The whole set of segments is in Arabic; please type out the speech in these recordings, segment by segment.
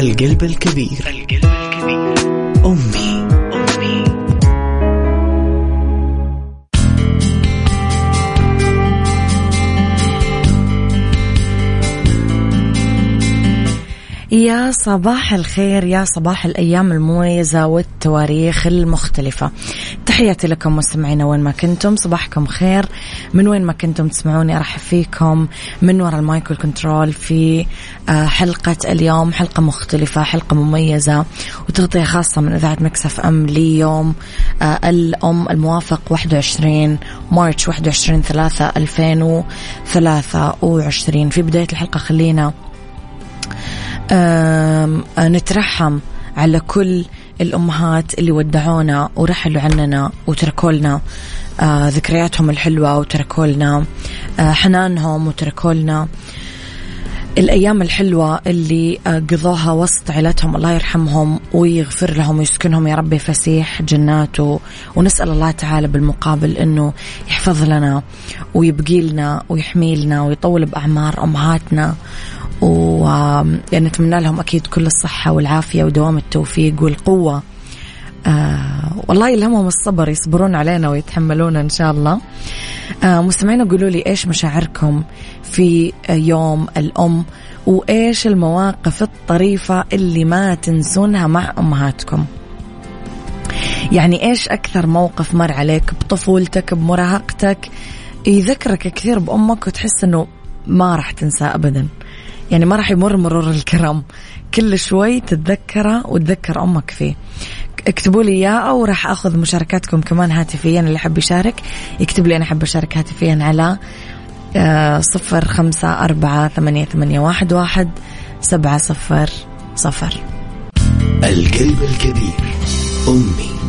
القلب الكبير. القلب يا صباح الخير يا صباح الأيام المميزة والتواريخ المختلفة. تحياتي لكم مستمعينا وين ما كنتم صباحكم خير. من وين ما كنتم تسمعوني أرحب فيكم. من وراء ال mic وال control في آه، حلقة اليوم حلقة مختلفة حلقة مميزة وتغطية خاصة من إذاعة ميكس إف إم ليوم آه، الأم الموافق 21 March 21 3 2023 في بداية الحلقة خلينا نترحم على كل الأمهات اللي ودعونا ورحلوا عننا وتركوا لنا آه، ذكرياتهم الحلوة وتركوا لنا آه، حنانهم وتركوا لنا الأيام الحلوة اللي آه، قضوها وسط عيلتهم الله يرحمهم ويغفر لهم ويسكنهم يا ربي فسيح جناته ونسأل الله تعالى بالمقابل أنه يحفظ لنا ويبقي لنا ويحمي لنا ويطول بأعمار أمهاتنا ونتمنى يعني لهم أكيد كل الصحة والعافية ودوام التوفيق والقوة آه والله يلهمهم الصبر يصبرون علينا ويتحملون إن شاء الله. آه مستمعين قولوا لي إيش مشاعركم في يوم الأم وإيش المواقف الطريفة اللي ما تنسونها مع أمهاتكم؟ يعني إيش أكثر موقف مر عليك بطفولتك بمراهقتك يذكرك كثير بأمك وتحس أنه ما راح تنساه أبدا؟ يعني ما راح يمر مرور الكرام كل شوي تتذكره وتذكر أمك فيه. اكتبوا لي إياه أو راح أخذ مشاركاتكم كمان هاتفيا اللي حب يشارك. يكتب لي أنا أحب أشارك هاتفيا على آه، صفر خمسة أربعة ثمانية, ثمانية واحد, واحد سبعة صفر صفر. الكلب الكبير أمي.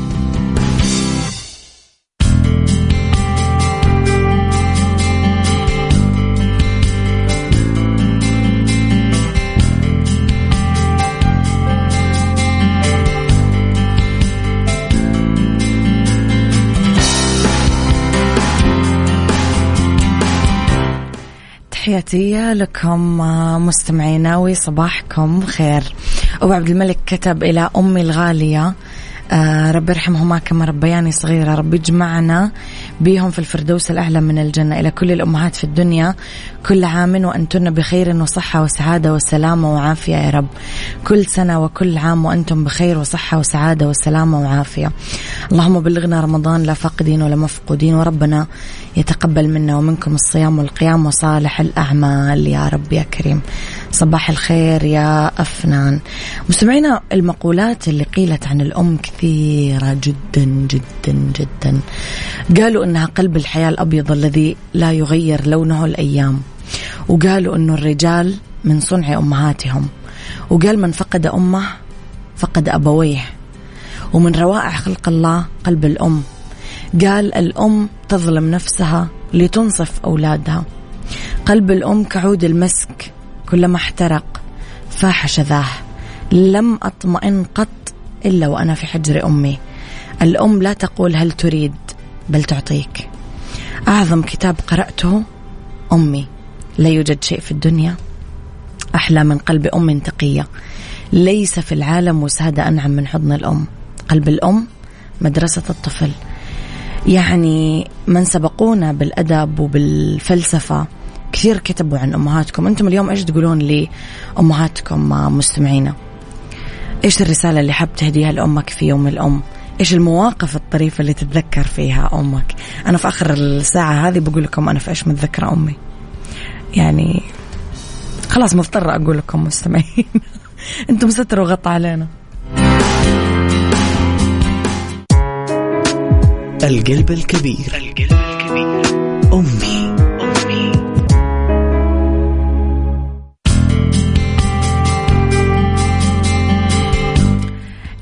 تحياتي لكم مستمعينا وصباحكم خير. أبو عبد الملك كتب إلى أمي الغالية آه رب يرحمهما كما ربياني صغيرة. رب يجمعنا بهم في الفردوس الأعلى من الجنة. إلى كل الأمهات في الدنيا كل عام وأنتن بخير وصحة وسعادة وسلامة وعافية يا رب. كل سنة وكل عام وأنتم بخير وصحة وسعادة وسلامة وعافية. اللهم بلغنا رمضان لا فاقدين ولا مفقودين. وربنا يتقبل منا ومنكم الصيام والقيام وصالح الأعمال يا رب يا كريم. صباح الخير يا أفنان. مستمعينا المقولات اللي قيلت عن الأم كثيرة جدا جدا جدا. قالوا أنها قلب الحياة الأبيض الذي لا يغير لونه الأيام. وقالوا أنه الرجال من صنع أمهاتهم. وقال من فقد أمه فقد أبويه. ومن روائع خلق الله قلب الأم. قال الأم تظلم نفسها لتنصف أولادها. قلب الأم كعود المسك كلما احترق فاح شذاه لم أطمئن قط إلا وأنا في حجر أمي. الأم لا تقول هل تريد بل تعطيك. أعظم كتاب قرأته أمي. لا يوجد شيء في الدنيا أحلى من قلب أم تقية. ليس في العالم وسادة أنعم من حضن الأم. قلب الأم مدرسة الطفل. يعني من سبقونا بالأدب وبالفلسفة. كثير كتبوا عن أمهاتكم. أنتم اليوم إيش تقولون لأمهاتكم مستمعينا؟ إيش الرسالة اللي حاب تهديها لأمك في يوم الأم؟ إيش المواقف الطريفة اللي تتذكر فيها أمك؟ أنا في آخر الساعة هذه بقول لكم أنا في إيش متذكرة أمي. يعني خلاص مضطرة أقول لكم مستمعين. أنتم ستر وغطى علينا. القلب الكبير. القلب الكبير أمي.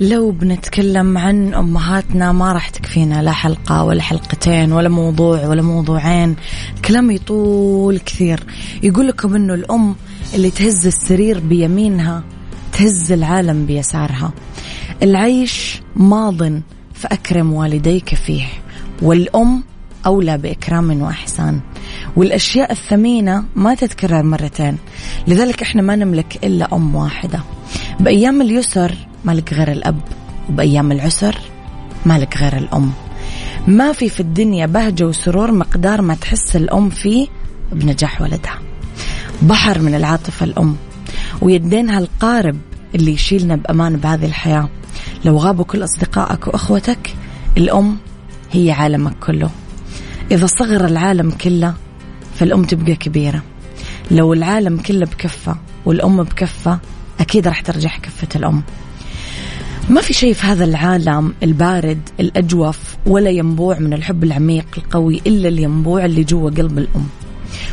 لو بنتكلم عن أمهاتنا ما راح تكفينا لا حلقة ولا حلقتين ولا موضوع ولا موضوعين. الكلام يطول كثير. يقول لكم أنه الأم اللي تهز السرير بيمينها تهز العالم بيسارها. العيش ماض فأكرم والديك فيه. والأم أولى بإكرام وإحسان. والأشياء الثمينة ما تتكرر مرتين. لذلك إحنا ما نملك إلا أم واحدة. بأيام اليسر مالك غير الأب وبأيام العسر مالك غير الأم. ما في في الدنيا بهجة وسرور مقدار ما تحس الأم فيه بنجاح ولدها. بحر من العاطفة الأم. ويدينها القارب اللي يشيلنا بأمان بهذه الحياة. لو غابوا كل أصدقائك وأخوتك الأم هي عالمك كله. إذا صغر العالم كله فالأم تبقى كبيرة. لو العالم كله بكفة والأم بكفة أكيد راح ترجح كفة الأم. ما في شيء في هذا العالم البارد الأجوف ولا ينبوع من الحب العميق القوي إلا الينبوع اللي جوا قلب الأم.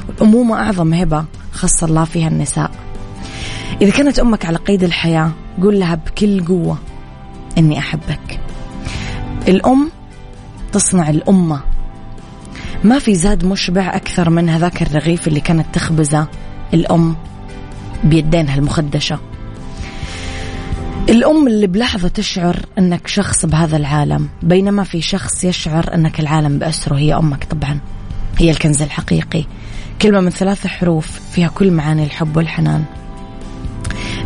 والأمومة أعظم هبة خص الله فيها النساء. إذا كانت أمك على قيد الحياة قول لها بكل قوة إني أحبك. الأم تصنع الأمة. ما في زاد مشبع أكثر من هذاك الرغيف اللي كانت تخبزه الأم بيدينها المخدشة. الأم اللي بلحظة تشعر أنك شخص بهذا العالم بينما في شخص يشعر أنك العالم بأسره هي أمك طبعا هي الكنز الحقيقي. كلمة من ثلاث حروف فيها كل معاني الحب والحنان.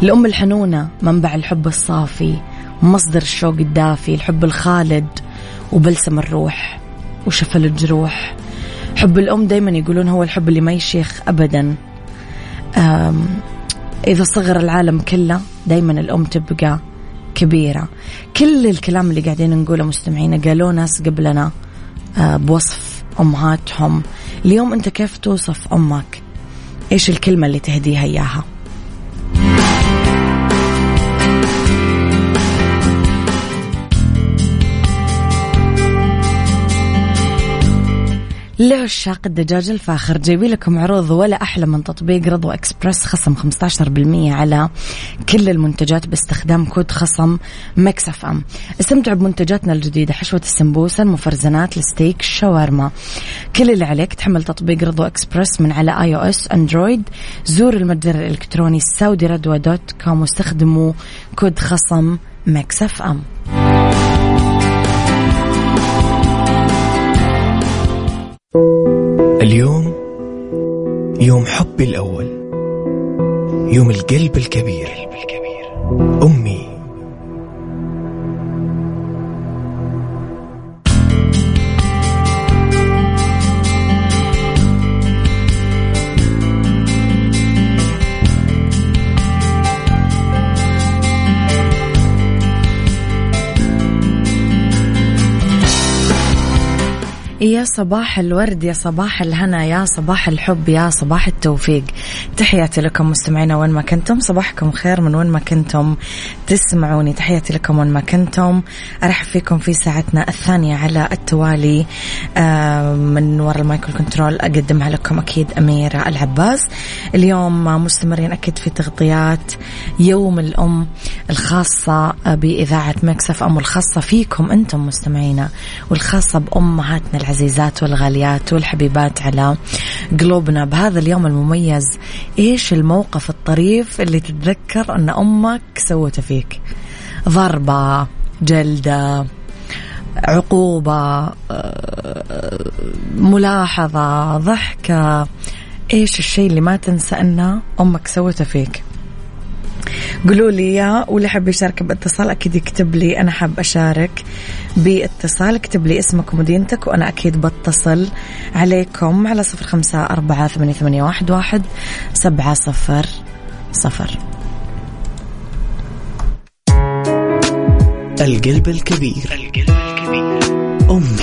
الأم الحنونة منبع الحب الصافي مصدر الشوق الدافي الحب الخالد وبلسم الروح وشفل الجروح. حب الأم دايما يقولون هو الحب اللي ما يشيخ أبدا. إذا صغر العالم كله دايما الأم تبقى كبيرة. كل الكلام اللي قاعدين نقوله مستمعينا قالوا ناس قبلنا آه، بوصف أمهاتهم. اليوم أنت كيف توصف أمك؟ إيش الكلمة اللي تهديها إياها؟ لعشاق الدجاج الفاخر جايبين لكم عروض ولا أحلى من تطبيق رضوى إكسبرس خصم 15% على كل المنتجات باستخدام كود خصم ميكس إف إم. استمتعوا بمنتجاتنا الجديدة حشوة السمبوسة المفرزنات الستيك الشاورما. كل اللي عليك تحمل تطبيق رضوى إكسبرس من على آي أو إس أندرويد. زور المتجر الإلكتروني السعودي رضوى dot com واستخدموا كود خصم ميكس إف اليوم يوم حبي الأول يوم القلب الكبير. أمي يا صباح الورد يا صباح الهنا يا صباح الحب يا صباح التوفيق. تحياتي لكم مستمعينا وين ما كنتم. صباحكم خير من وين ما كنتم. تسمعوني تحياتي لكم وين ما كنتم. أرحب فيكم في ساعتنا الثانية على التوالي من وراء ال mic وال control أقدمها لكم أكيد أميرة العباس. اليوم مستمرين أكيد في تغطيات يوم الأم الخاصة بإذاعة ميكس إف إم الخاصه فيكم أنتم مستمعينا والخاصة بأمهاتنا العزيزات والغاليات والحبيبات على قلوبنا. بهذا اليوم المميز إيش الموقف الطريف اللي تتذكر أن أمك سوته فيك؟ ضربة جلدة عقوبة ملاحظة ضحكة إيش الشيء اللي ما تنسى انه أمك سوته فيك؟ قولوا لي يا واللي حاب يشارك باتصال أكيد يكتب لي. أنا حاب أشارك باتصال. اكتب لي اسمك ومدينتك وأنا أكيد بتصل عليكم على صفر خمسة أربعة ثمانية, ثمانية واحد, واحد سبعة صفر صفر. القلب الكبير. القلب الكبير. أمي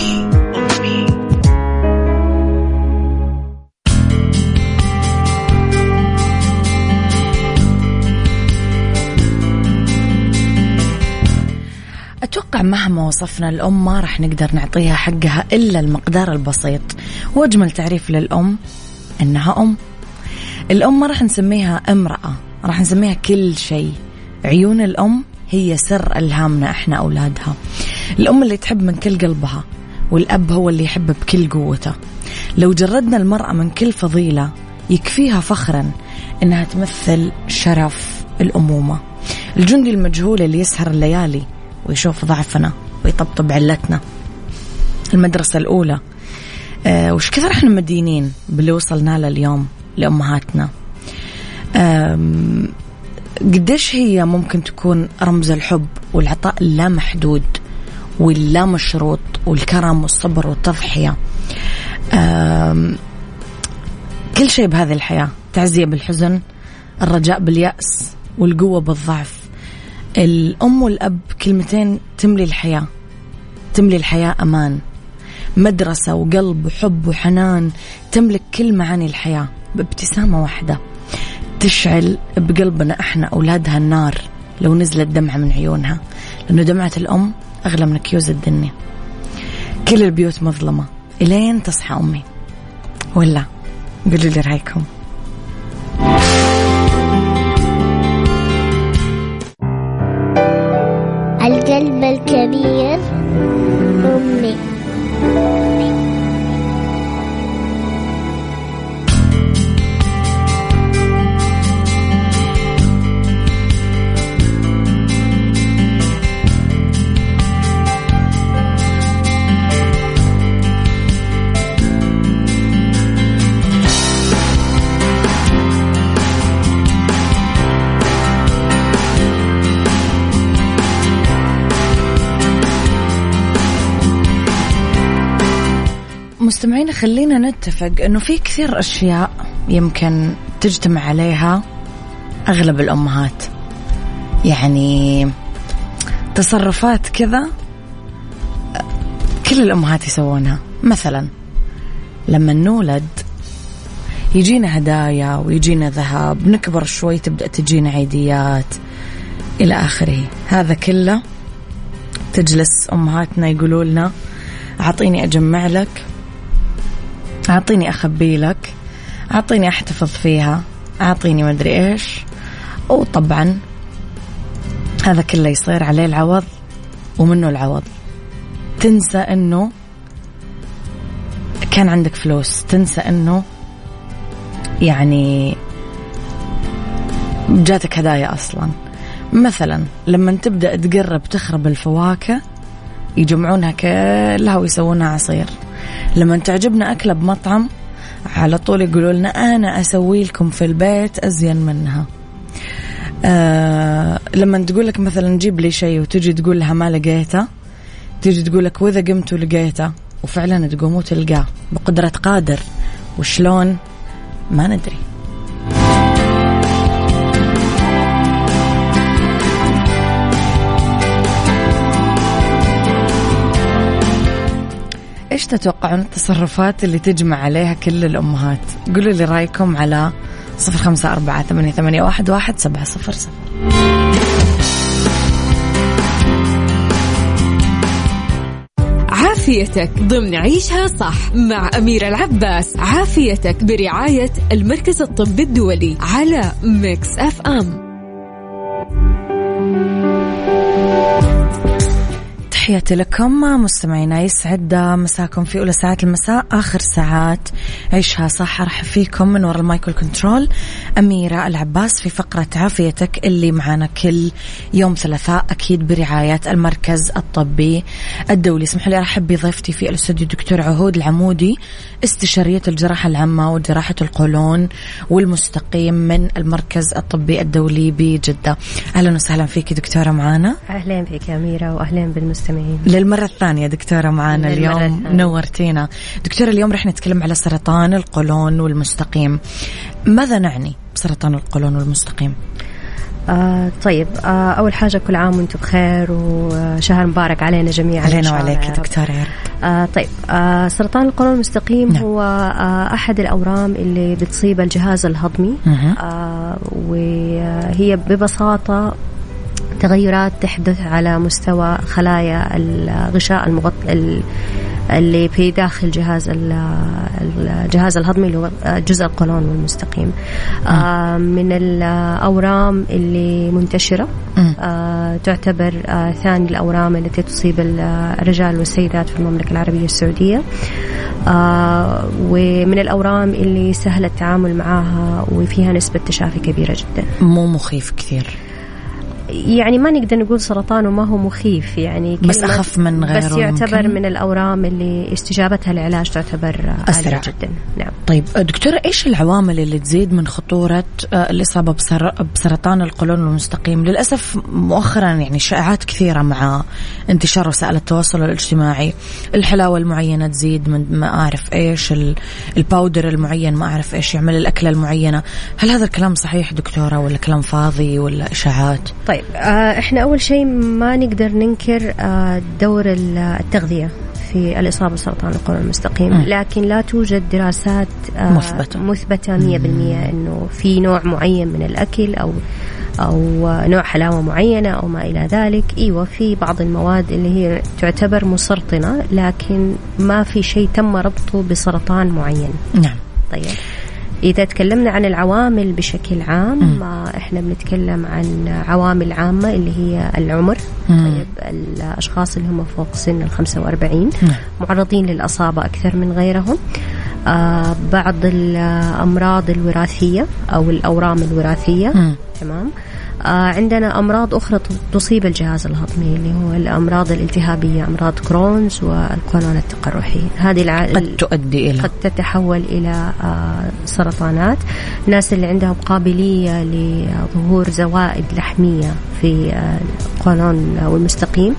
أتوقع مهما وصفنا الأم ما راح نقدر نعطيها حقها إلا المقدار البسيط. وأجمل تعريف للأم إنها أم. الأم ما راح نسميها امرأة راح نسميها كل شيء. عيون الأم هي سر ألهامنا إحنا أولادها. الأم اللي تحب من كل قلبها والأب هو اللي يحب بكل قوته. لو جردنا المرأة من كل فضيلة يكفيها فخرا إنها تمثل شرف الأمومة. الجندي المجهول اللي يسهر الليالي ويشوف ضعفنا ويطبطب علتنا. المدرسة الأولى. أه وش كثر إحنا مدينين باللي وصلنا له اليوم لأمهاتنا؟ قديش هي ممكن تكون رمز الحب والعطاء اللامحدود واللامشروط والكرم والصبر والتضحية؟ كل شيء بهذه الحياة. تعزية بالحزن الرجاء باليأس والقوة بالضعف. الأم والأب كلمتين تملي الحياة تملي الحياة أمان. مدرسة وقلب وحب وحنان تملك كل معاني الحياة بابتسامة واحدة. تشعل بقلبنا إحنا أولادها النار لو نزلت دمعة من عيونها لأنه دمعة الأم أغلى من كيوز الدنيا. كل البيوت مظلمة. إلين تصحى أمي؟ ولا؟ قولوا لي رأيكم. نتفق إنه في كثير أشياء يمكن تجتمع عليها أغلب الأمهات. يعني تصرفات كذا كل الأمهات يسوونها. مثلا لما نولد يجينا هدايا ويجينا ذهب نكبر شوي تبدأ تجينا عيديات إلى آخره. هذا كله تجلس أمهاتنا يقولوا لنا أعطيني أجمع لك أعطيني أخبي لك أعطيني أحتفظ فيها أعطيني مدري إيش. وطبعا هذا كله يصير عليه العوض ومنه العوض. تنسى أنه كان عندك فلوس. تنسى أنه يعني جاتك هدايا أصلا. مثلا لما تبدأ تقرب تخرب الفواكه يجمعونها كلها ويسوونها عصير. لما تعجبنا أكلة بمطعم على طول يقولوا لنا أنا أسوي لكم في البيت أزين منها. آه لما تقول لك مثلا جيب لي شيء وتجي تقول لها ما لقيته تجي تقول لك وإذا قمت ولقيته وفعلا تقوم وتلقاه بقدرة قادر. وشلون؟ ما ندري. إيش تتوقعون التصرفات اللي تجمع عليها كل الأمهات؟ قولوا لي رأيكم على صفر خمسة أربعة ثمانية, ثمانية واحد, واحد سبعة صفر صفر. عافيتك ضمن عيشها صح مع أميرة العباس. عافيتك برعاية المركز الطبي الدولي على ميكس أف أم. تحياتي لكم مستمعينا يسعد مساكم في أولى ساعات المساء آخر ساعات عيشها صح. أرحب فيكم من وراء المايكل كنترول أميرة العباس في فقرة عافيتك اللي معنا كل يوم ثلاثاء أكيد برعاية المركز الطبي الدولي. اسمحوا لي أرحب بضيفتي في الاستوديو دكتور عهود العمودي استشارية الجراحة العامة وجراحة القولون والمستقيم من المركز الطبي الدولي بجدة. أهلا وسهلا فيك دكتورة معانا. أهلا بك أميرة وأهلا بالمستمعين. المستمعين للمرة الثانية دكتورة معنا اليوم. نورتينا. دكتورة اليوم رح نتكلم على سرطان القولون والمستقيم. ماذا نعني بسرطان القولون والمستقيم؟ آه طيب آه أول حاجة كل عام وأنتم بخير وشهر مبارك علينا جميعا علينا وعليك دكتورة آه طيب آه سرطان القولون المستقيم نعم. هو آه أحد الأورام اللي بتصيب الجهاز الهضمي. آه وهي ببساطة تغيرات تحدث على مستوى خلايا الغشاء المغطى اللي في داخل جهاز الجهاز الهضمي اللي هو جزء القولون والمستقيم آه من الأورام اللي منتشرة آه تعتبر آه ثاني الأورام التي تصيب الرجال والسيدات في المملكة العربية السعودية. ومن الأورام اللي سهل التعامل معها وفيها نسبة تشافي كبيرة جدا. مو مخيف كثير. يعني ما نقدر نقول سرطان وما هو مخيف يعني بس أخف من غيره بس يعتبر يمكن. من الأورام اللي استجابتها العلاج تعتبر. عالية جدا. نعم. طيب دكتورة إيش العوامل اللي تزيد من خطورة آه، الإصابة بسر... بسرطان القولون المستقيم؟ للأسف مؤخرا يعني شائعات كثيرة مع انتشار وسائل التواصل الاجتماعي. الحلاوة المعينة تزيد من ما أعرف إيش ال... الباودر المعين ما أعرف إيش يعمل الأكلة المعينة. هل هذا الكلام صحيح دكتورة ولا كلام فاضي ولا إشاعات؟ طيب آه إحنا أول شيء ما نقدر ننكر آه دور ال- التغذية في الإصابة بسرطان القولون المستقيم. لكن لا توجد دراسات آه، مثبتة. مثبتة 100% إنه في نوع معين من الأكل أو أو نوع حلاوة معينة أو ما إلى ذلك. أيوة في بعض المواد اللي هي تعتبر مسرطنة لكن ما في شيء تم ربطه بسرطان معين. نعم. طيب. إذا تكلمنا عن العوامل بشكل عام آه، إحنا بنتكلم عن عوامل عامة اللي هي العمر. طيب الأشخاص اللي هم فوق سن ال 45 نعم. معرضين للأصابة أكثر من غيرهم آه بعض الأمراض الوراثية أو الأورام الوراثية مم. تمام عندنا أمراض أخرى تصيب الجهاز الهضمي اللي هو الأمراض الالتهابية أمراض كرونز والقولون التقرحي هذه الع... قد تؤدي إلى؟ قد تتحول إلى آه، سرطانات. الناس اللي عندهم قابلية لظهور زوائد لحمية في آه، القولون والمستقيم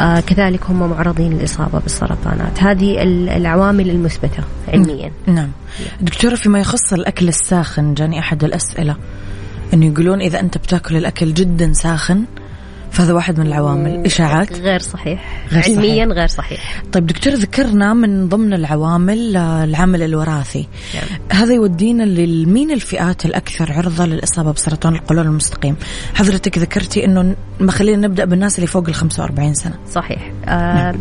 آه، كذلك هم معرضين للإصابة بالسرطانات. هذه ال- العوامل المثبتة علميا. نعم. دكتورة فيما يخص الأكل الساخن جاني أحد الأسئلة. أنه يقولون إذا أنت بتأكل الأكل جدا ساخن فهذا واحد من العوامل. إشاعات؟ غير صحيح. غير صحيح. علميا غير صحيح. طيب دكتور ذكرنا من ضمن العوامل آه، العامل الوراثي. نعم. هذا يودينا لمين الفئات الأكثر عرضة للإصابة بسرطان القولون المستقيم. حضرتك ذكرتي أنه ما خلينا نبدأ بالناس اللي فوق ال 45 سنة. صحيح. آه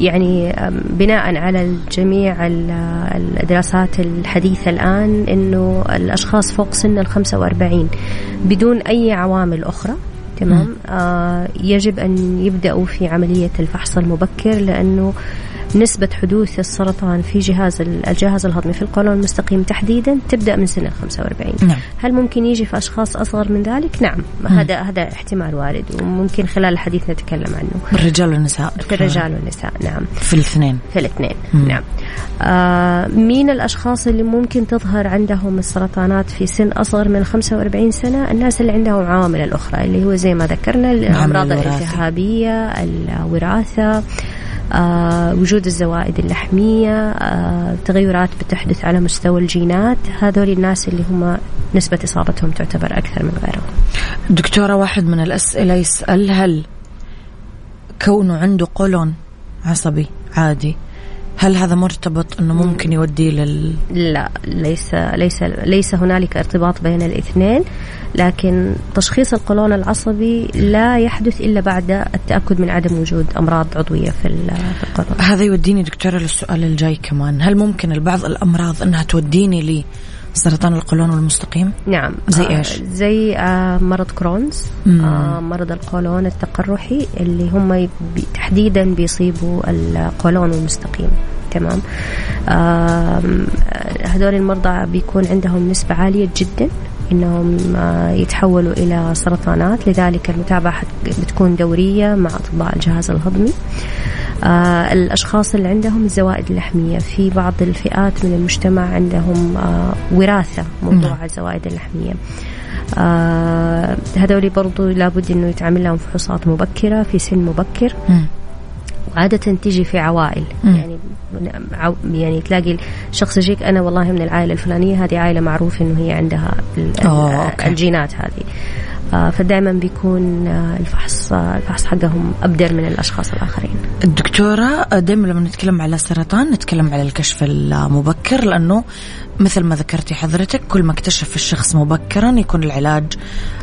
يعني آم، بناء على جميع ال- الدراسات الحديثة الآن أنه الأشخاص فوق سن ال 45 بدون أي عوامل أخرى تمام. آه يجب أن يبدأوا في عملية الفحص المبكر لأنه نسبة حدوث السرطان في جهاز ال- الجهاز الهضمي في القولون المستقيم تحديدا تبدأ من سن ال 45 نعم. هل ممكن يجي في أشخاص أصغر من ذلك؟ نعم. هذا هذا احتمال وارد وممكن خلال الحديث نتكلم عنه. الرجال والنساء. في الرجال والنساء نعم. في الاثنين. في الاثنين مم. نعم. آه مين الأشخاص اللي ممكن تظهر عندهم السرطانات في سن أصغر من 45 سنة؟ الناس اللي عندهم عوامل الأخرى اللي هو زي ما ذكرنا الأمراض الوراثي. الالتهابية الوراثة وجود الزوائد اللحمية آه تغيرات بتحدث على مستوى الجينات. هذول الناس اللي هم نسبة إصابتهم تعتبر أكثر من غيرهم. دكتورة واحد من الأسئلة يسأل هل كونه عنده قولون عصبي عادي؟ هل هذا مرتبط إنه ممكن يوديه لل لا ليس ليس ليس هنالك ارتباط بين الاثنين لكن تشخيص القولون العصبي لا يحدث إلا بعد التأكد من عدم وجود أمراض عضوية في ال- في القولون. هذا يوديني دكتورة للسؤال الجاي كمان. هل ممكن البعض الأمراض أنها توديني لسرطان القولون المستقيم؟ نعم. زي آه إيش؟ زي آه مرض كرونز. آه مرض القولون التقرحي اللي هم تحديدا بيصيبوا القولون المستقيم. تمام؟ هذول المرضى بيكون عندهم نسبة عالية جدا. إنهم آه، يتحولوا إلى سرطانات لذلك المتابعة بتكون دورية مع أطباء الجهاز الهضمي آه الأشخاص اللي عندهم الزوائد اللحمية في بعض الفئات من المجتمع عندهم آه وراثة موضوع نعم. الزوائد اللحمية آه هذول برضو لابد إنه يتعمل لهم فحوصات مبكرة في سن مبكر مم. وعادة تيجي في عوائل مم. يعني يعني تلاقي الشخص يجيك أنا والله من العائلة الفلانية هذه عائلة معروف إنه هي عندها أوكي. الجينات هذه آه فدائما بيكون آه الفحص آه الفحص حقهم ابدر من الأشخاص الآخرين. الدكتورة دائما لما نتكلم على السرطان نتكلم على الكشف المبكر لأنه مثل ما ذكرتي حضرتك كل ما اكتشف الشخص مبكرا يكون العلاج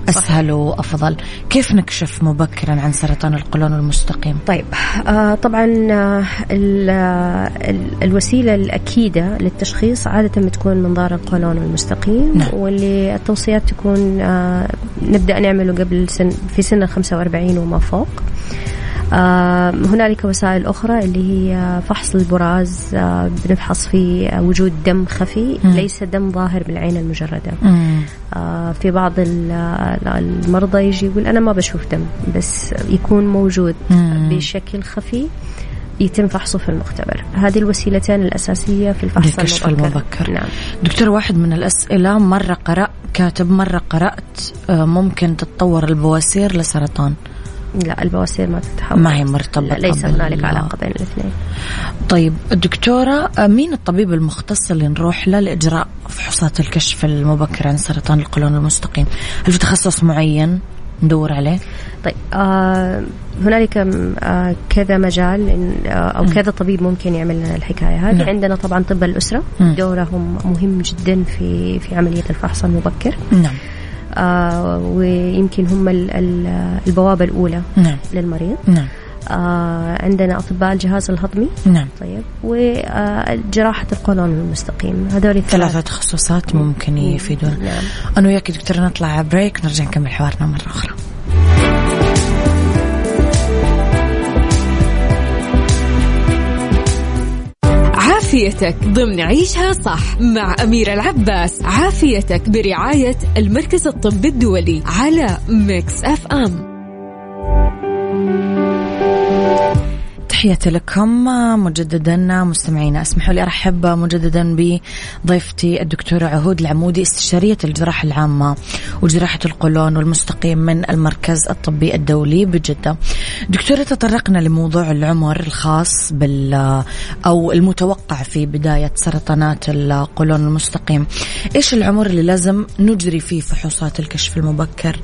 أسهل وأفضل. كيف نكشف مبكرا عن سرطان القولون المستقيم؟ طيب آه طبعا آه ال- آه، ال- الوسيلة الأكيدة للتشخيص عادة بتكون منظار القولون المستقيم نعم. واللي التوصيات تكون آه نبدأ نعمله قبل سن في سن ال 45 وما فوق آه، هنالك وسائل أخرى اللي هي فحص البراز آه، بنفحص فيه وجود دم خفي. ليس دم ظاهر بالعين المجردة. آه، في بعض ال- المرضى يجي يقول أنا ما بشوف دم بس يكون موجود. بشكل خفي يتم فحصه في المختبر. هذه الوسيلتين الأساسية في الفحص المبكر. المبكر. نعم. دكتور واحد من الأسئلة مرة قرأ كاتب مرة قرأت آه، ممكن تتطور البواسير لسرطان. لا البواسير ما تتحول. ما هي مرتبطة ليس هنالك علاقة بين الاثنين. طيب الدكتورة آه، مين الطبيب المختص اللي نروح له لإجراء فحوصات الكشف المبكر عن سرطان القولون المستقيم؟ هل في تخصص معين؟ ندور عليه؟ طيب آه هنالك آه كذا مجال آه أو كذا طبيب ممكن يعمل لنا الحكاية. هذه نعم. عندنا طبعا طب الأسرة. مم. دورهم مهم جدا في في عملية الفحص المبكر. نعم. آه ويمكن هم ال- ال- البوابة الأولى نعم. للمريض. نعم. آه عندنا أطباء الجهاز الهضمي. نعم. طيب. وجراحة القولون المستقيم. هذول ثلاثة تخصصات ممكن يفيدون. نعم. أنا وياك دكتورة نطلع بريك ونرجع نكمل حوارنا مرة أخرى. عافيتك ضمن عيشها صح مع أميرة العباس. عافيتك برعاية المركز الطبي الدولي على ميكس أف أم تحياتي لكم مجددا مستمعينا اسمحوا لي أرحب مجددا بضيفتي الدكتورة عهود العمودي استشارية الجراحة العامة وجراحة القولون والمستقيم من المركز الطبي الدولي بجدة. دكتورة تطرقنا لموضوع العمر الخاص بال أو المتوقع في بداية سرطانات القولون المستقيم. إيش العمر اللي لازم نجري فيه فحوصات الكشف المبكر؟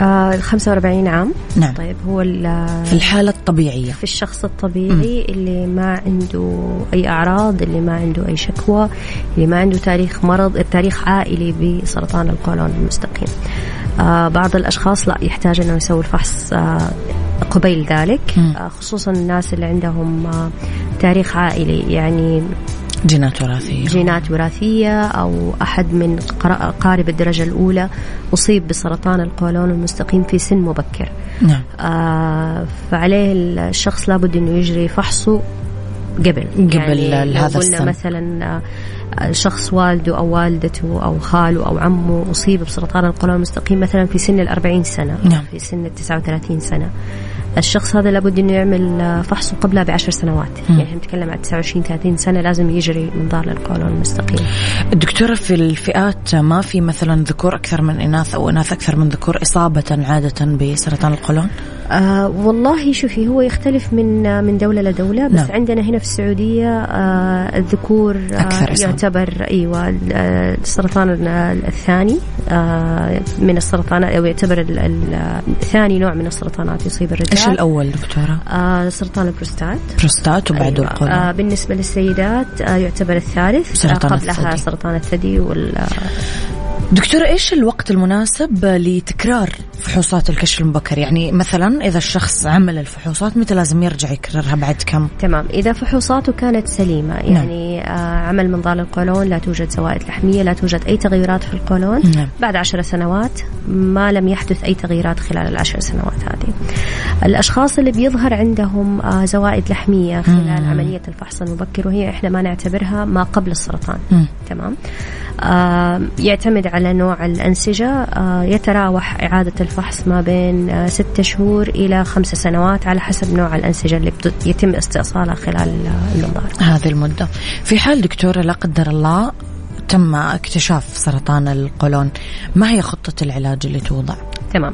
آه 45 عام نعم. طيب هو ال- في الحالة الطبيعية. في الشخص الطبيعي اللي ما عنده أي أعراض اللي ما عنده أي شكوى اللي ما عنده تاريخ مرض تاريخ عائلي بسرطان القولون المستقيم آه بعض الأشخاص لا يحتاج أنه يسوي الفحص آه قبيل ذلك. آه خصوصا الناس اللي عندهم آه تاريخ عائلي يعني جينات وراثية. جينات وراثية أو أحد من أقارب الدرجة الأولى أصيب بسرطان القولون المستقيم في سن مبكر نعم. آه فعليه الشخص لابد إنه يجري فحصه قبل قبل يعني هذا قلنا السن. مثلا آه، شخص والده أو والدته أو خاله أو عمه أصيب بسرطان القولون المستقيم مثلا في سن الأربعين سنة نعم. في سن التسعة وثلاثين سنة الشخص هذا لابد إنه يعمل آه، فحصه قبلها بعشر سنوات. مم. يعني نتكلم عن 29 30 سنة لازم يجري منظار للقولون المستقيم. الدكتورة في الفئات ما في مثلا ذكور أكثر من إناث أو إناث أكثر من ذكور إصابة عادة بسرطان القولون؟ آه والله شوفي هو يختلف من آه من دولة لدولة بس نعم. عندنا هنا في السعودية آه الذكور آه أكثر إصابة. يعتبر أيوة آه، السرطان ال- الثاني آه من السرطانات أو يعتبر ثاني نوع من السرطانات يصيب الرجال إيش الأول دكتورة؟ آه سرطان البروستات بروستات وبعده أيوة. القولون آه بالنسبة للسيدات آه يعتبر الثالث سرطان آه قبلها الثدي. سرطان الثدي وال آه، دكتورة إيش الوقت المناسب لتكرار فحوصات الكشف المبكر؟ يعني مثلا إذا الشخص عمل الفحوصات متى لازم يرجع يكررها بعد كم؟ تمام. إذا فحوصاته كانت سليمة يعني آه عمل منظار القولون لا توجد زوائد لحمية لا توجد أي تغيرات في القولون نعم. بعد عشر سنوات ما لم يحدث أي تغييرات خلال العشر سنوات هذه. الأشخاص اللي بيظهر عندهم آه زوائد لحمية خلال مم. عملية الفحص المبكر وهي إحنا ما نعتبرها ما قبل السرطان. مم. تمام. يعتمد على نوع الأنسجة. آه يتراوح إعادة الفحص ما بين آه ستة شهور إلى خمسة سنوات على حسب نوع الأنسجة اللي يتم استئصالها خلال آه، المنظار هذه المدة. في حال دكتورة لا قدر الله تم اكتشاف سرطان القولون ما هي خطة العلاج اللي توضع؟ تمام.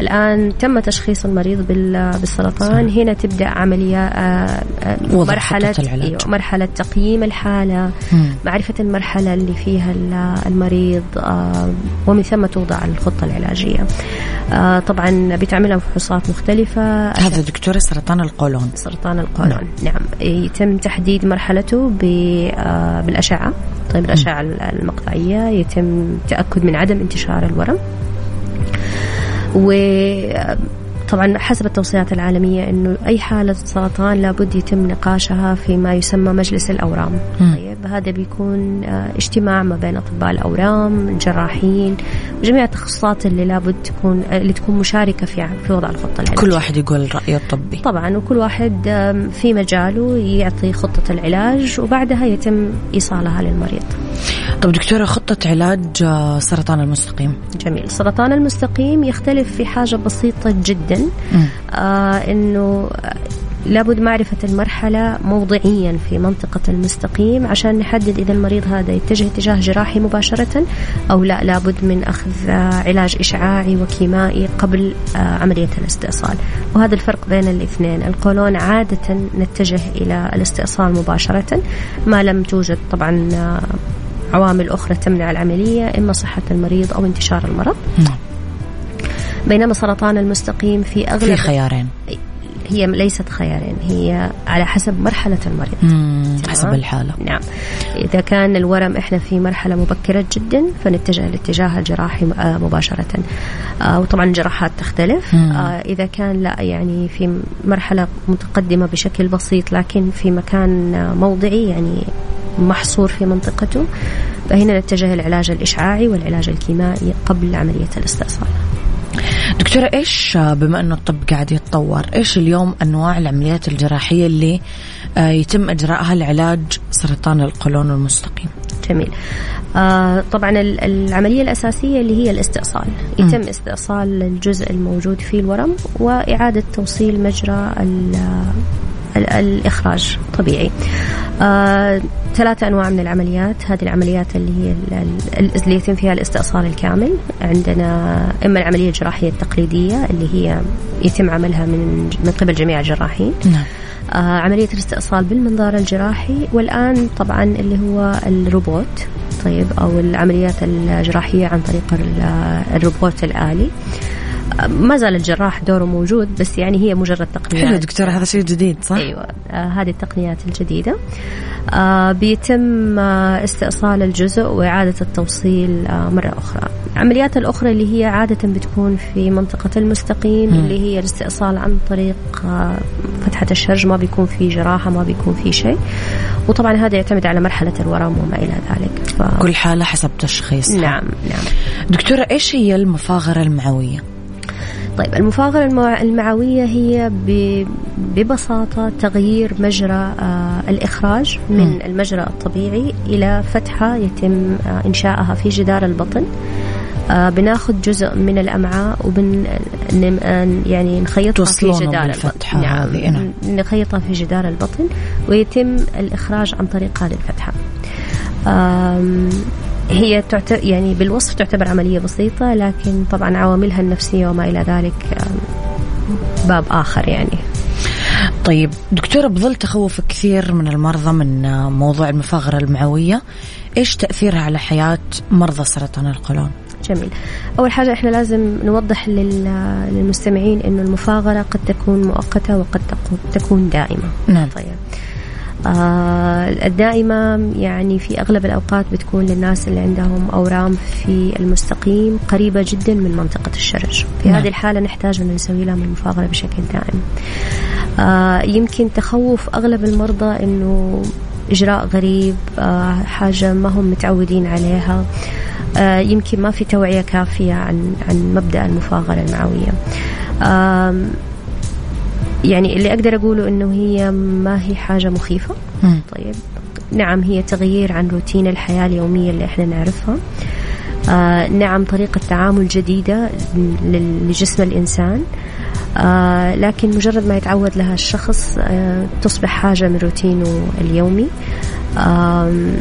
الآن تم تشخيص المريض بال- بالسرطان. صح. هنا تبدأ عملية آه، آه، مرحلة. أيوة، مرحلة تقييم الحالة. مم. معرفة المرحلة اللي فيها ال- المريض آه، ومن ثم توضع الخطة العلاجية. طبعا بتعملها فحوصات مختلفة. هذا دكتورة سرطان القولون. سرطان القولون. نعم, يتم تحديد مرحلته بالأشعة. طيب الأشعة المقطعية. يتم تأكد من عدم انتشار الورم. و طبعا حسب التوصيات العالمية أنه أي حالة سرطان لابد يتم نقاشها في ما يسمى مجلس الأورام. طيب هذا بيكون آه، اجتماع ما بين أطباء الأورام الجراحين وجميع التخصصات اللي لابد تكون آه، اللي تكون مشاركة في في وضع الخطة العلاجية. كل واحد يقول رأيه الطبي. طبعا وكل واحد في مجاله يعطي خطة العلاج وبعدها يتم إيصالها للمريض. طب دكتورة خطة علاج آه، سرطان المستقيم. جميل. سرطان المستقيم يختلف في حاجة بسيطة جدا. مم. آه إنه لابد معرفة المرحلة موضعيا في منطقة المستقيم عشان نحدد إذا المريض هذا يتجه اتجاه جراحي مباشرة أو لا لابد من أخذ آه، علاج إشعاعي وكيمائي قبل آه، عملية الاستئصال وهذا الفرق بين الاثنين القولون عادة نتجه إلى الاستئصال مباشرة ما لم توجد طبعا آه، عوامل أخرى تمنع العملية إما صحة المريض أو انتشار المرض نعم. بينما سرطان المستقيم في أغلب في خيارين هي ليست خيارين هي على حسب مرحلة المريض. حسب؟ الحالة نعم إذا كان الورم إحنا في مرحلة مبكرة جدا فنتجه لاتجاه الجراحي آه، مباشرة آه، وطبعا الجراحات تختلف. آه، إذا كان لا يعني في مرحلة متقدمة بشكل بسيط لكن في مكان موضعي يعني محصور في منطقته فهنا نتجه للعلاج الإشعاعي والعلاج الكيمائي قبل عملية الاستئصال دكتورة إيش بما إنه الطب قاعد يتطور إيش اليوم أنواع العمليات الجراحية اللي آه، يتم إجراءها لعلاج سرطان القولون المستقيم؟ جميل. آه طبعا ال- العملية الأساسية اللي هي الاستئصال. يتم استئصال الجزء الموجود فيه الورم وإعادة توصيل مجرى الإخراج طبيعي. آه ثلاثة أنواع من العمليات. هذه العمليات اللي هي ال- ال- اللي يتم فيها الاستئصال الكامل. عندنا إما العملية الجراحية التقليدية اللي هي يتم عملها من من قبل جميع الجراحين. نعم. آه، عملية الاستئصال بالمنظار الجراحي. والآن طبعا اللي هو الروبوت طيب أو العمليات الجراحية عن طريق ال- الروبوت الآلي. آه، ما زال الجراح دوره موجود بس يعني هي مجرد تقنيات. حلو دكتورة هذا شيء جديد صح؟ أيوه آه هذه التقنيات الجديدة. آه بيتم آه استئصال الجزء وإعادة التوصيل آه مرة أخرى. العمليات الأخرى اللي هي عادة بتكون في منطقة المستقيم مم. اللي هي الاستئصال عن طريق آه فتحة الشرج ما بيكون في جراحة ما بيكون في شيء. وطبعا هذا يعتمد على مرحلة الورم وما إلى ذلك. ف... كل حالة حسب تشخيصها. نعم نعم. دكتورة إيش هي المفاغرة المعوية؟ طيب المفاغرة المع- المعوية هي ببساطة تغيير مجرى آه، الإخراج من. المجرى الطبيعي إلى فتحة يتم آه، إنشائها في جدار البطن آه، بناخذ جزء من الأمعاء وبن يعني نخيطها في جدار البطن نعم هذه، نعم. نخيطها في جدار البطن ويتم الإخراج عن طريق هذه الفتحة آم، هي تعتبر يعني بالوصف تعتبر عملية بسيطة لكن طبعا عواملها النفسية وما إلى ذلك باب آخر يعني. طيب دكتورة بظل تخوف كثير من المرضى من آه، موضوع المفاغرة المعوية. إيش تأثيرها على حياة مرضى سرطان القولون؟ جميل. أول حاجة إحنا لازم نوضح لل- للمستمعين إنه المفاغرة قد تكون مؤقتة وقد تكون- دائمة. نعم. طيب. الدائمة يعني في أغلب الأوقات بتكون للناس اللي عندهم أورام في المستقيم قريبة جدا من منطقة الشرج. في نعم. هذه الحالة نحتاج أن نسوي لهم المفاغرة بشكل دائم. آه يمكن تخوف أغلب المرضى أنه إجراء غريب آه حاجة ما هم متعودين عليها. آه يمكن ما في توعية كافية عن عن مبدأ المفاغرة المعوية. يعني اللي أقدر أقوله إنه هي ما هي حاجة مخيفة. مم. طيب. نعم هي تغيير عن روتين الحياة اليومية اللي إحنا نعرفها. آه نعم طريقة تعامل جديدة لجسم الإنسان. آه لكن مجرد ما يتعود لها الشخص آه تصبح حاجة من روتينه اليومي. آم،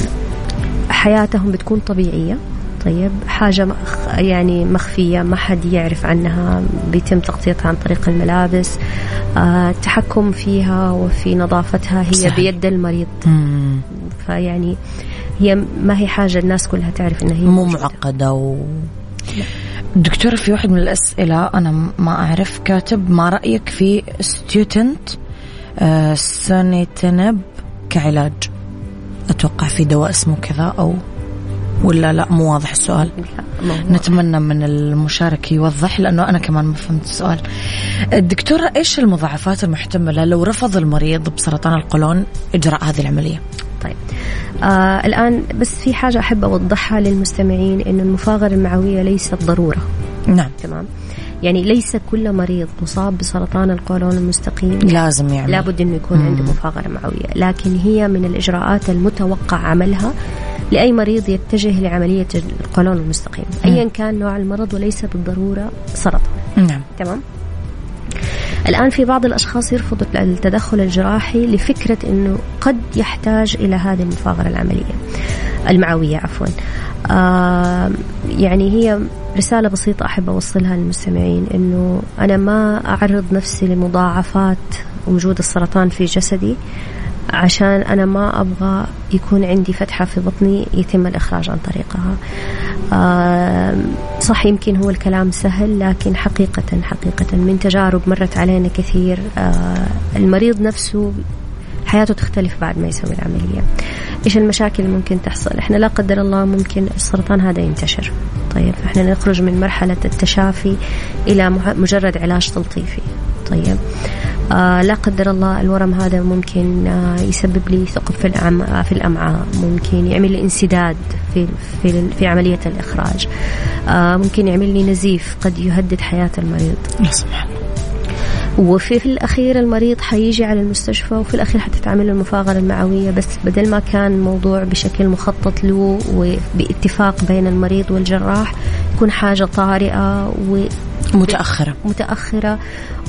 حياتهم بتكون طبيعية. طيب حاجة مخ يعني مخفية ما حد يعرف عنها بيتم تغطيتها عن طريق الملابس آه التحكم فيها وفي نظافتها هي سهل. بيد المريض مم. فيعني هي ما هي حاجة الناس كلها تعرف إنها هي مو. معقدة و... دكتورة في واحد من الأسئلة أنا ما أعرف كاتب ما رأيك في ستيوتنت آه سونيتنب كعلاج أتوقع في دواء اسمه كذا أو ولا لا؟ مو واضح السؤال. موضوع. نتمنى من المشارك يوضح لأنه أنا كمان ما فهمت السؤال. الدكتورة إيش المضاعفات المحتملة لو رفض المريض بسرطان القولون إجراء هذه العملية؟ طيب. آه الآن بس في حاجة أحب أوضحها للمستمعين إنه المفاغرة المعوية ليست ضرورة. نعم. تمام. يعني ليس كل مريض مصاب بسرطان القولون المستقيم. لازم يعمل. لابد إنه يكون عنده مفاغره معويه، لكن هي من الإجراءات المتوقع عملها لأي مريض يتجه لعملية القولون المستقيم، ايا كان نوع المرض وليس بالضرورة سرطان، نعم. تمام؟ الآن في بعض الأشخاص يرفضوا التدخل الجراحي لفكرة أنه قد يحتاج إلى هذه المفاغرة العملية. المعوية عفوا. يعني هي رسالة بسيطة أحب أوصلها للمستمعين أنه أنا ما أعرض نفسي لمضاعفات وجود السرطان في جسدي عشان أنا ما أبغى يكون عندي فتحة في بطني يتم الإخراج عن طريقها. آه صح يمكن هو الكلام سهل لكن حقيقة حقيقة من تجارب مرت علينا كثير. آه المريض نفسه حياته تختلف بعد ما يسوي العملية. إيش المشاكل اللي ممكن تحصل؟ إحنا لا قدر الله ممكن السرطان هذا ينتشر. طيب إحنا نخرج من مرحلة التشافي إلى مجرد علاج تلطيفي. طيب آه لا قدر الله الورم هذا ممكن آه يسبب لي ثقب في الأمعاء في الأمعاء. ممكن يعمل لي انسداد في في في عملية الإخراج. آه ممكن يعمل لي نزيف قد يهدد حياة المريض. لا سبحان الله. وفي في الأخير المريض حيجي على المستشفى وفي الأخير حتتعمل المفاغرة المعوية بس بدل ما كان الموضوع بشكل مخطط له وباتفاق بين المريض والجراح يكون حاجة طارئة و متأخرة. متأخرة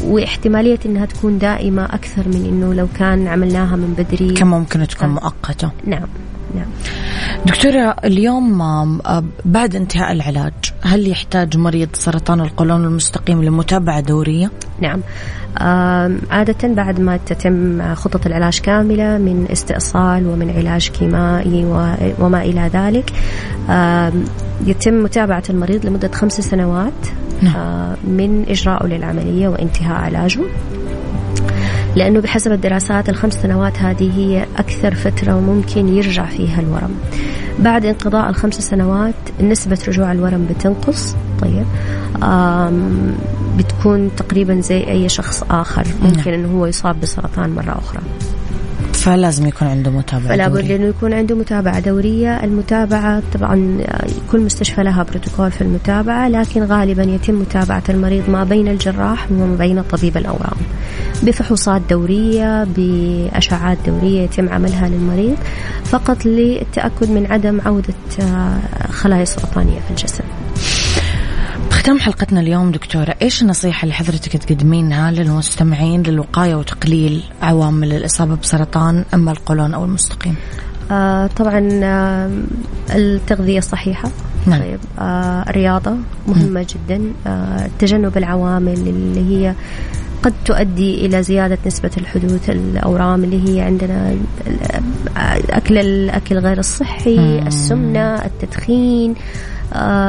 واحتمالية إنها تكون دائمة أكثر من إنه لو كان عملناها من بدري. كم ممكن تكون مؤقتة؟ نعم. نعم دكتورة اليوم بعد انتهاء العلاج هل يحتاج مريض سرطان القولون المستقيم لمتابعة دورية؟ نعم عادة بعد ما تتم خطط العلاج كاملة من استئصال ومن علاج كيمائي وما إلى ذلك يتم متابعة المريض لمدة خمس سنوات نعم. من إجراءه للعملية وانتهاء علاجه لأنه بحسب الدراسات الخمس سنوات هذه هي أكثر فترة ممكن يرجع فيها الورم. بعد انقضاء الخمس سنوات نسبة رجوع الورم بتنقص. طيب. بتكون تقريبا زي أي شخص آخر. ممكن نعم. أنه هو يصاب بسرطان مرة أخرى. فلازم يكون عنده متابعة فلا بد أنه يكون عنده متابعة دورية، المتابعة طبعا كل مستشفى لها بروتوكول في المتابعة لكن غالبا يتم متابعة المريض ما بين الجراح وما بين طبيب الأورام. بفحوصات دورية بأشعات دورية يتم عملها للمريض فقط للتأكد من عدم عودة خلايا سرطانية في الجسم. ختام حلقتنا اليوم دكتورة إيش النصيحة اللي حضرتك تقدمينها للمستمعين للوقاية وتقليل عوامل الإصابة بسرطان أما القولون أو المستقيم آه طبعا آه التغذية الصحيحة نعم. طيب آه الرياضة مهمة م. جدا آه تجنب العوامل اللي هي قد تؤدي إلى زيادة نسبة الحدوث الأورام اللي هي عندنا أكل الأكل غير الصحي م. السمنة التدخين آه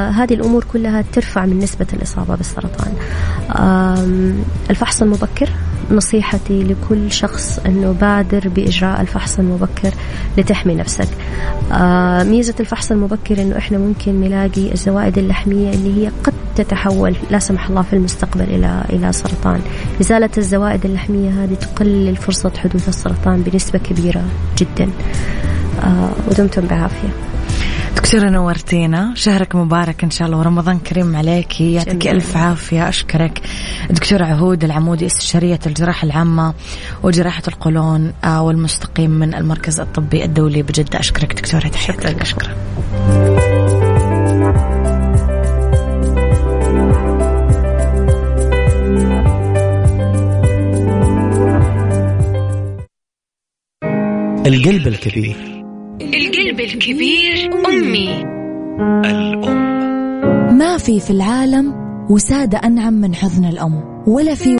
هذه الأمور كلها ترفع من نسبة الإصابة بالسرطان. آه الفحص المبكر نصيحتي لكل شخص أنه بادر بإجراء الفحص المبكر لتحمي نفسك. آه ميزة الفحص المبكر أنه إحنا ممكن نلاقي الزوائد اللحمية اللي هي قد تتحول لا سمح الله في المستقبل إلى إلى سرطان. إزالة الزوائد اللحمية هذه تقلل فرصة حدوث السرطان بنسبة كبيرة جدا. آه ودمتم بعافية. دكتورة نورتينا شهرك مبارك إن شاء الله ورمضان كريم عليك يعطيك ألف عافية أشكرك. دكتورة عهود العمودي استشارية الجراحة العامة وجراحة القولون والمستقيم من المركز الطبي الدولي بجدة. أشكرك دكتورة تحياتك أشكرك. القلب الكبير. القلب الكبير أمي. الأم. ما في في العالم وسادة أنعم من حضن الأم ولا في